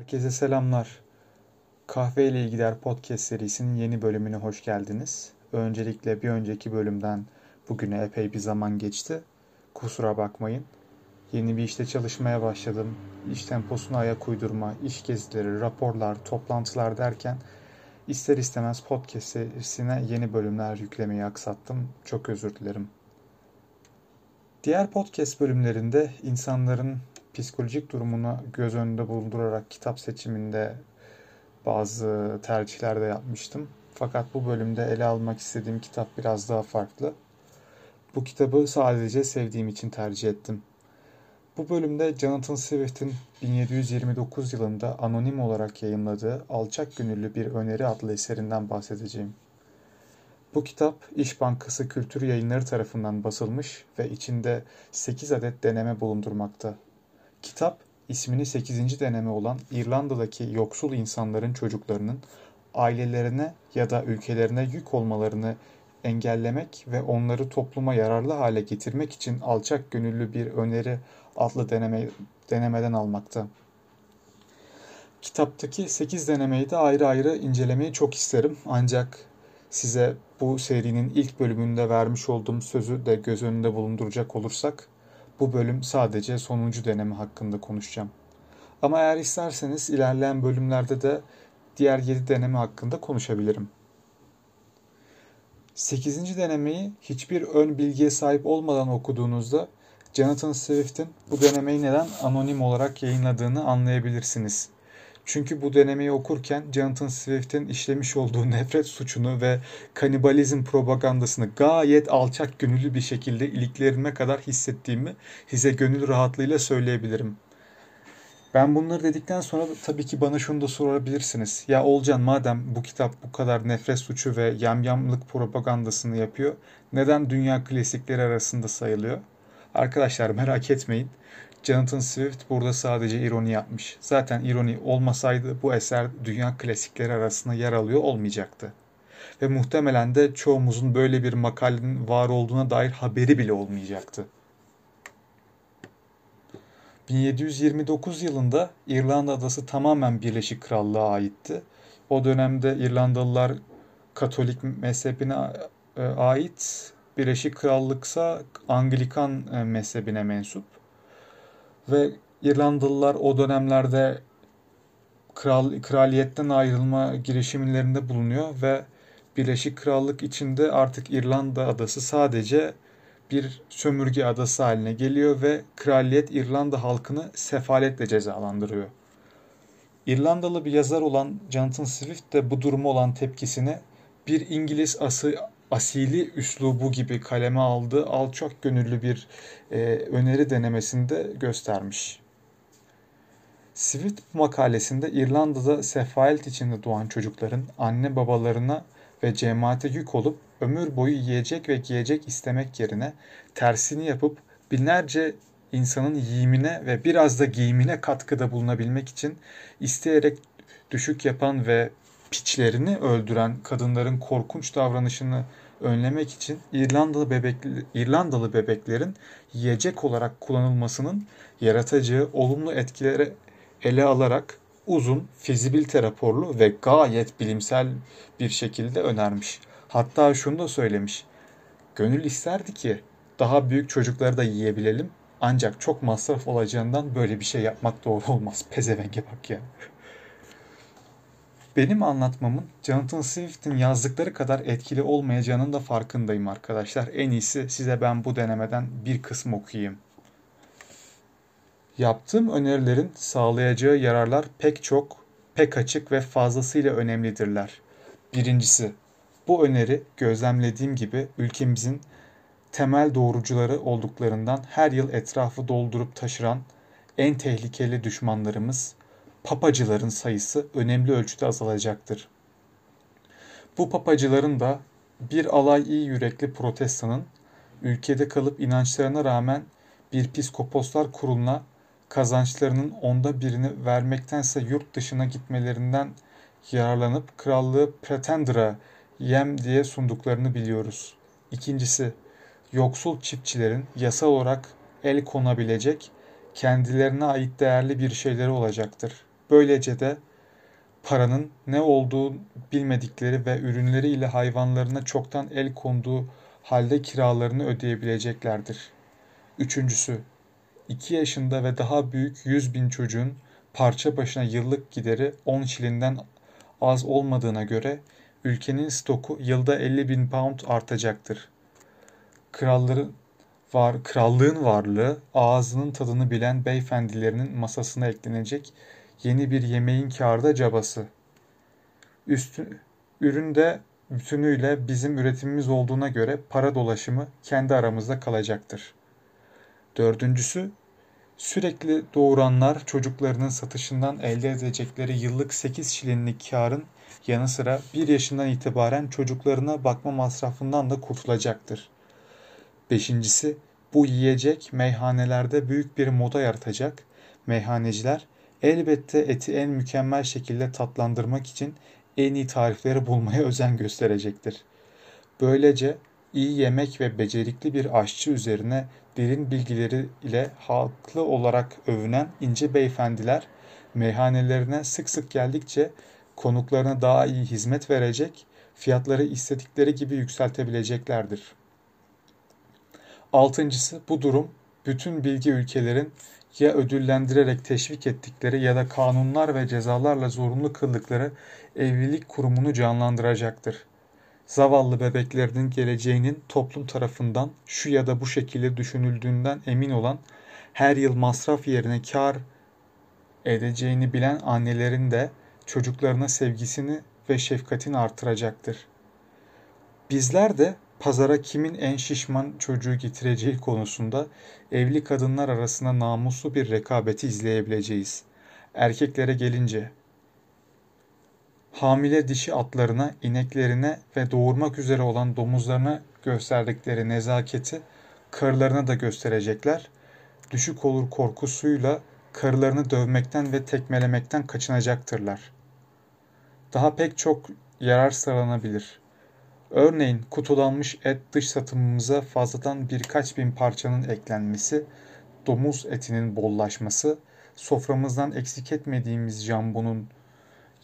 Herkese selamlar. Kahve ile ilgiler podcast serisinin yeni bölümüne hoş geldiniz. Öncelikle bir önceki bölümden bugüne epey bir zaman geçti. Kusura bakmayın. Yeni bir işte çalışmaya başladım. İş temposuna ayak uydurma, iş gezileri, raporlar, toplantılar derken ister istemez podcast serisine yeni bölümler yüklemeyi aksattım. Çok özür dilerim. Diğer podcast bölümlerinde insanların psikolojik durumunu göz önünde bulundurarak kitap seçiminde bazı tercihler de yapmıştım. Fakat bu bölümde ele almak istediğim kitap biraz daha farklı. Bu kitabı sadece sevdiğim için tercih ettim. Bu bölümde Jonathan Swift'in 1729 yılında anonim olarak yayınladığı Alçak Gönüllü Bir Öneri adlı eserinden bahsedeceğim. Bu kitap İş Bankası Kültür Yayınları tarafından basılmış ve içinde 8 adet deneme bulundurmakta. Kitap ismini 8. deneme olan İrlanda'daki yoksul insanların çocuklarının ailelerine ya da ülkelerine yük olmalarını engellemek ve onları topluma yararlı hale getirmek için alçak gönüllü bir öneri adlı deneme, denemeden almakta. Kitaptaki 8 denemeyi de ayrı ayrı incelemeyi çok isterim. Ancak size bu serinin ilk bölümünde vermiş olduğum sözü de göz önünde bulunduracak olursak bu bölüm sadece sonuncu deneme hakkında konuşacağım. Ama eğer isterseniz ilerleyen bölümlerde de diğer 7 deneme hakkında konuşabilirim. 8. denemeyi hiçbir ön bilgiye sahip olmadan okuduğunuzda Jonathan Swift'in bu denemeyi neden anonim olarak yayınladığını anlayabilirsiniz. Çünkü bu denemeyi okurken Jonathan Swift'in işlemiş olduğu nefret suçunu ve kanibalizm propagandasını gayet alçak gönüllü bir şekilde iliklerime kadar hissettiğimi size gönül rahatlığıyla söyleyebilirim. Ben bunları dedikten sonra tabii ki bana şunu da sorabilirsiniz. Ya Olcan madem bu kitap bu kadar nefret suçu ve yamyamlık propagandasını yapıyor, neden dünya klasikleri arasında sayılıyor? Arkadaşlar merak etmeyin. Jonathan Swift burada sadece ironi yapmış. Zaten ironi olmasaydı bu eser dünya klasikleri arasında yer alıyor olmayacaktı. Ve muhtemelen de çoğumuzun böyle bir makalenin var olduğuna dair haberi bile olmayacaktı. 1729 yılında İrlanda adası tamamen Birleşik Krallığa aitti. O dönemde İrlandalılar Katolik mezhebine e, ait, Birleşik Krallıksa Anglikan e, mezhebine mensup. Ve İrlandalılar o dönemlerde kral, kraliyetten ayrılma girişimlerinde bulunuyor ve Birleşik Krallık içinde artık İrlanda adası sadece bir sömürge adası haline geliyor ve kraliyet İrlanda halkını sefaletle cezalandırıyor. İrlandalı bir yazar olan Jonathan Swift de bu duruma olan tepkisini bir İngiliz ası, asili üslubu gibi kaleme aldığı alçak gönüllü bir e, öneri denemesinde göstermiş. Swift makalesinde İrlanda'da sefalet içinde doğan çocukların anne babalarına ve cemaate yük olup ömür boyu yiyecek ve giyecek istemek yerine tersini yapıp binlerce insanın yiyimine ve biraz da giyimine katkıda bulunabilmek için isteyerek düşük yapan ve piçlerini öldüren kadınların korkunç davranışını önlemek için İrlandalı bebekli, İrlandalı bebeklerin yiyecek olarak kullanılmasının yaratacağı olumlu etkileri ele alarak uzun, fizibilite raporlu ve gayet bilimsel bir şekilde önermiş. Hatta şunu da söylemiş. Gönül isterdi ki daha büyük çocukları da yiyebilelim. Ancak çok masraf olacağından böyle bir şey yapmak doğru olmaz. Pezevenge bak ya. Benim anlatmamın Jonathan Swift'in yazdıkları kadar etkili olmayacağının da farkındayım arkadaşlar. En iyisi size ben bu denemeden bir kısmı okuyayım. Yaptığım önerilerin sağlayacağı yararlar pek çok, pek açık ve fazlasıyla önemlidirler. Birincisi, bu öneri gözlemlediğim gibi ülkemizin temel doğrucuları olduklarından her yıl etrafı doldurup taşıran en tehlikeli düşmanlarımız papacıların sayısı önemli ölçüde azalacaktır. Bu papacıların da bir alay iyi yürekli protestanın ülkede kalıp inançlarına rağmen bir piskoposlar kuruluna kazançlarının onda birini vermektense yurt dışına gitmelerinden yararlanıp krallığı Pretender'a yem diye sunduklarını biliyoruz. İkincisi, yoksul çiftçilerin yasal olarak el konabilecek kendilerine ait değerli bir şeyleri olacaktır. Böylece de paranın ne olduğu bilmedikleri ve ürünleri ile hayvanlarına çoktan el konduğu halde kiralarını ödeyebileceklerdir. Üçüncüsü, 2 yaşında ve daha büyük 100 bin çocuğun parça başına yıllık gideri 10 şilinden az olmadığına göre ülkenin stoku yılda 50 bin pound artacaktır. Kralların var, krallığın varlığı ağzının tadını bilen beyefendilerinin masasına eklenecek yeni bir yemeğin kârda cabası. Üstü, üründe bütünüyle bizim üretimimiz olduğuna göre para dolaşımı kendi aramızda kalacaktır. Dördüncüsü, sürekli doğuranlar çocuklarının satışından elde edecekleri yıllık 8 şilinlik karın yanı sıra 1 yaşından itibaren çocuklarına bakma masrafından da kurtulacaktır. Beşincisi, bu yiyecek meyhanelerde büyük bir moda yaratacak. Meyhaneciler elbette eti en mükemmel şekilde tatlandırmak için en iyi tarifleri bulmaya özen gösterecektir. Böylece iyi yemek ve becerikli bir aşçı üzerine derin bilgileri ile haklı olarak övünen ince beyefendiler meyhanelerine sık sık geldikçe konuklarına daha iyi hizmet verecek, fiyatları istedikleri gibi yükseltebileceklerdir. Altıncısı bu durum bütün bilgi ülkelerin ya ödüllendirerek teşvik ettikleri ya da kanunlar ve cezalarla zorunlu kıldıkları evlilik kurumunu canlandıracaktır. Zavallı bebeklerinin geleceğinin toplum tarafından şu ya da bu şekilde düşünüldüğünden emin olan, her yıl masraf yerine kar edeceğini bilen annelerin de çocuklarına sevgisini ve şefkatini artıracaktır. Bizler de pazara kimin en şişman çocuğu getireceği konusunda evli kadınlar arasında namuslu bir rekabeti izleyebileceğiz. Erkeklere gelince hamile dişi atlarına, ineklerine ve doğurmak üzere olan domuzlarına gösterdikleri nezaketi karılarına da gösterecekler. Düşük olur korkusuyla karılarını dövmekten ve tekmelemekten kaçınacaktırlar. Daha pek çok yarar sıralanabilir. Örneğin kutulanmış et dış satımımıza fazladan birkaç bin parçanın eklenmesi, domuz etinin bollaşması, soframızdan eksik etmediğimiz jambonun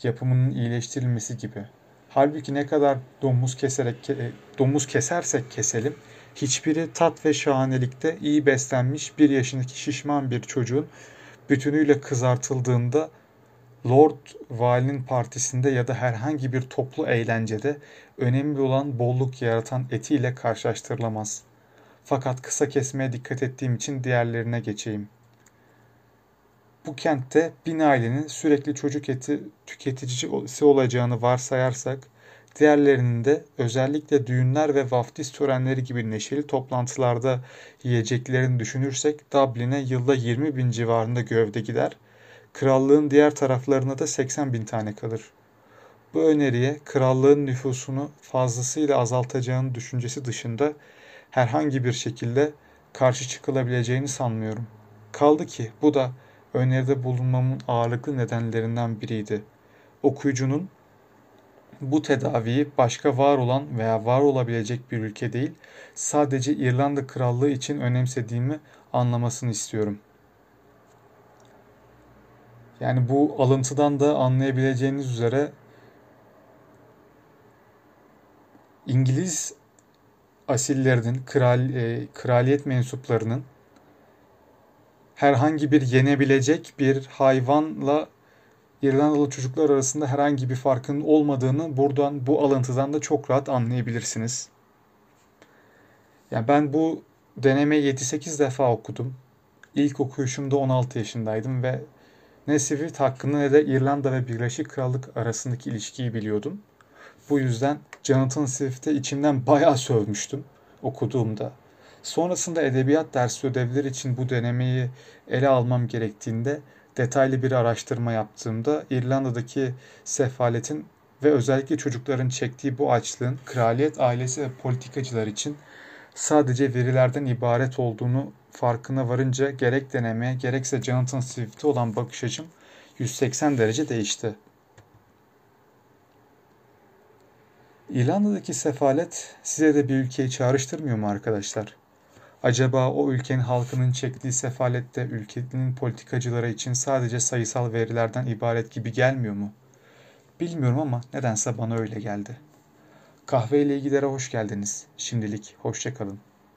yapımının iyileştirilmesi gibi. Halbuki ne kadar domuz keserek domuz kesersek keselim hiçbiri tat ve şahanelikte iyi beslenmiş bir yaşındaki şişman bir çocuğun bütünüyle kızartıldığında Lord Valinin partisinde ya da herhangi bir toplu eğlencede önemli olan bolluk yaratan etiyle karşılaştırılamaz. Fakat kısa kesmeye dikkat ettiğim için diğerlerine geçeyim. Bu kentte bin ailenin sürekli çocuk eti tüketicisi olacağını varsayarsak, diğerlerinin de özellikle düğünler ve vaftiz törenleri gibi neşeli toplantılarda yiyeceklerini düşünürsek Dublin'e yılda 20 bin civarında gövde gider, krallığın diğer taraflarına da 80 bin tane kalır. Bu öneriye krallığın nüfusunu fazlasıyla azaltacağını düşüncesi dışında herhangi bir şekilde karşı çıkılabileceğini sanmıyorum. Kaldı ki bu da öneride bulunmamın ağırlıklı nedenlerinden biriydi. Okuyucunun bu tedaviyi başka var olan veya var olabilecek bir ülke değil, sadece İrlanda Krallığı için önemsediğimi anlamasını istiyorum. Yani bu alıntıdan da anlayabileceğiniz üzere İngiliz asillerinin, kral, e, kraliyet mensuplarının herhangi bir yenebilecek bir hayvanla İrlandalı çocuklar arasında herhangi bir farkın olmadığını buradan bu alıntıdan da çok rahat anlayabilirsiniz. Yani ben bu deneme 7-8 defa okudum. İlk okuyuşumda 16 yaşındaydım ve ne Swift hakkında ne de İrlanda ve Birleşik Krallık arasındaki ilişkiyi biliyordum. Bu yüzden Jonathan Swift'e içimden bayağı sövmüştüm okuduğumda. Sonrasında edebiyat dersi ödevleri için bu denemeyi ele almam gerektiğinde detaylı bir araştırma yaptığımda İrlanda'daki sefaletin ve özellikle çocukların çektiği bu açlığın kraliyet ailesi ve politikacılar için sadece verilerden ibaret olduğunu farkına varınca gerek denemeye gerekse Jonathan Swift'e olan bakış açım 180 derece değişti. İrlanda'daki sefalet size de bir ülkeyi çağrıştırmıyor mu arkadaşlar? Acaba o ülkenin halkının çektiği sefalette ülkenin politikacıları için sadece sayısal verilerden ibaret gibi gelmiyor mu? Bilmiyorum ama nedense bana öyle geldi. Kahve ile ilgilere hoş geldiniz. Şimdilik hoşça kalın.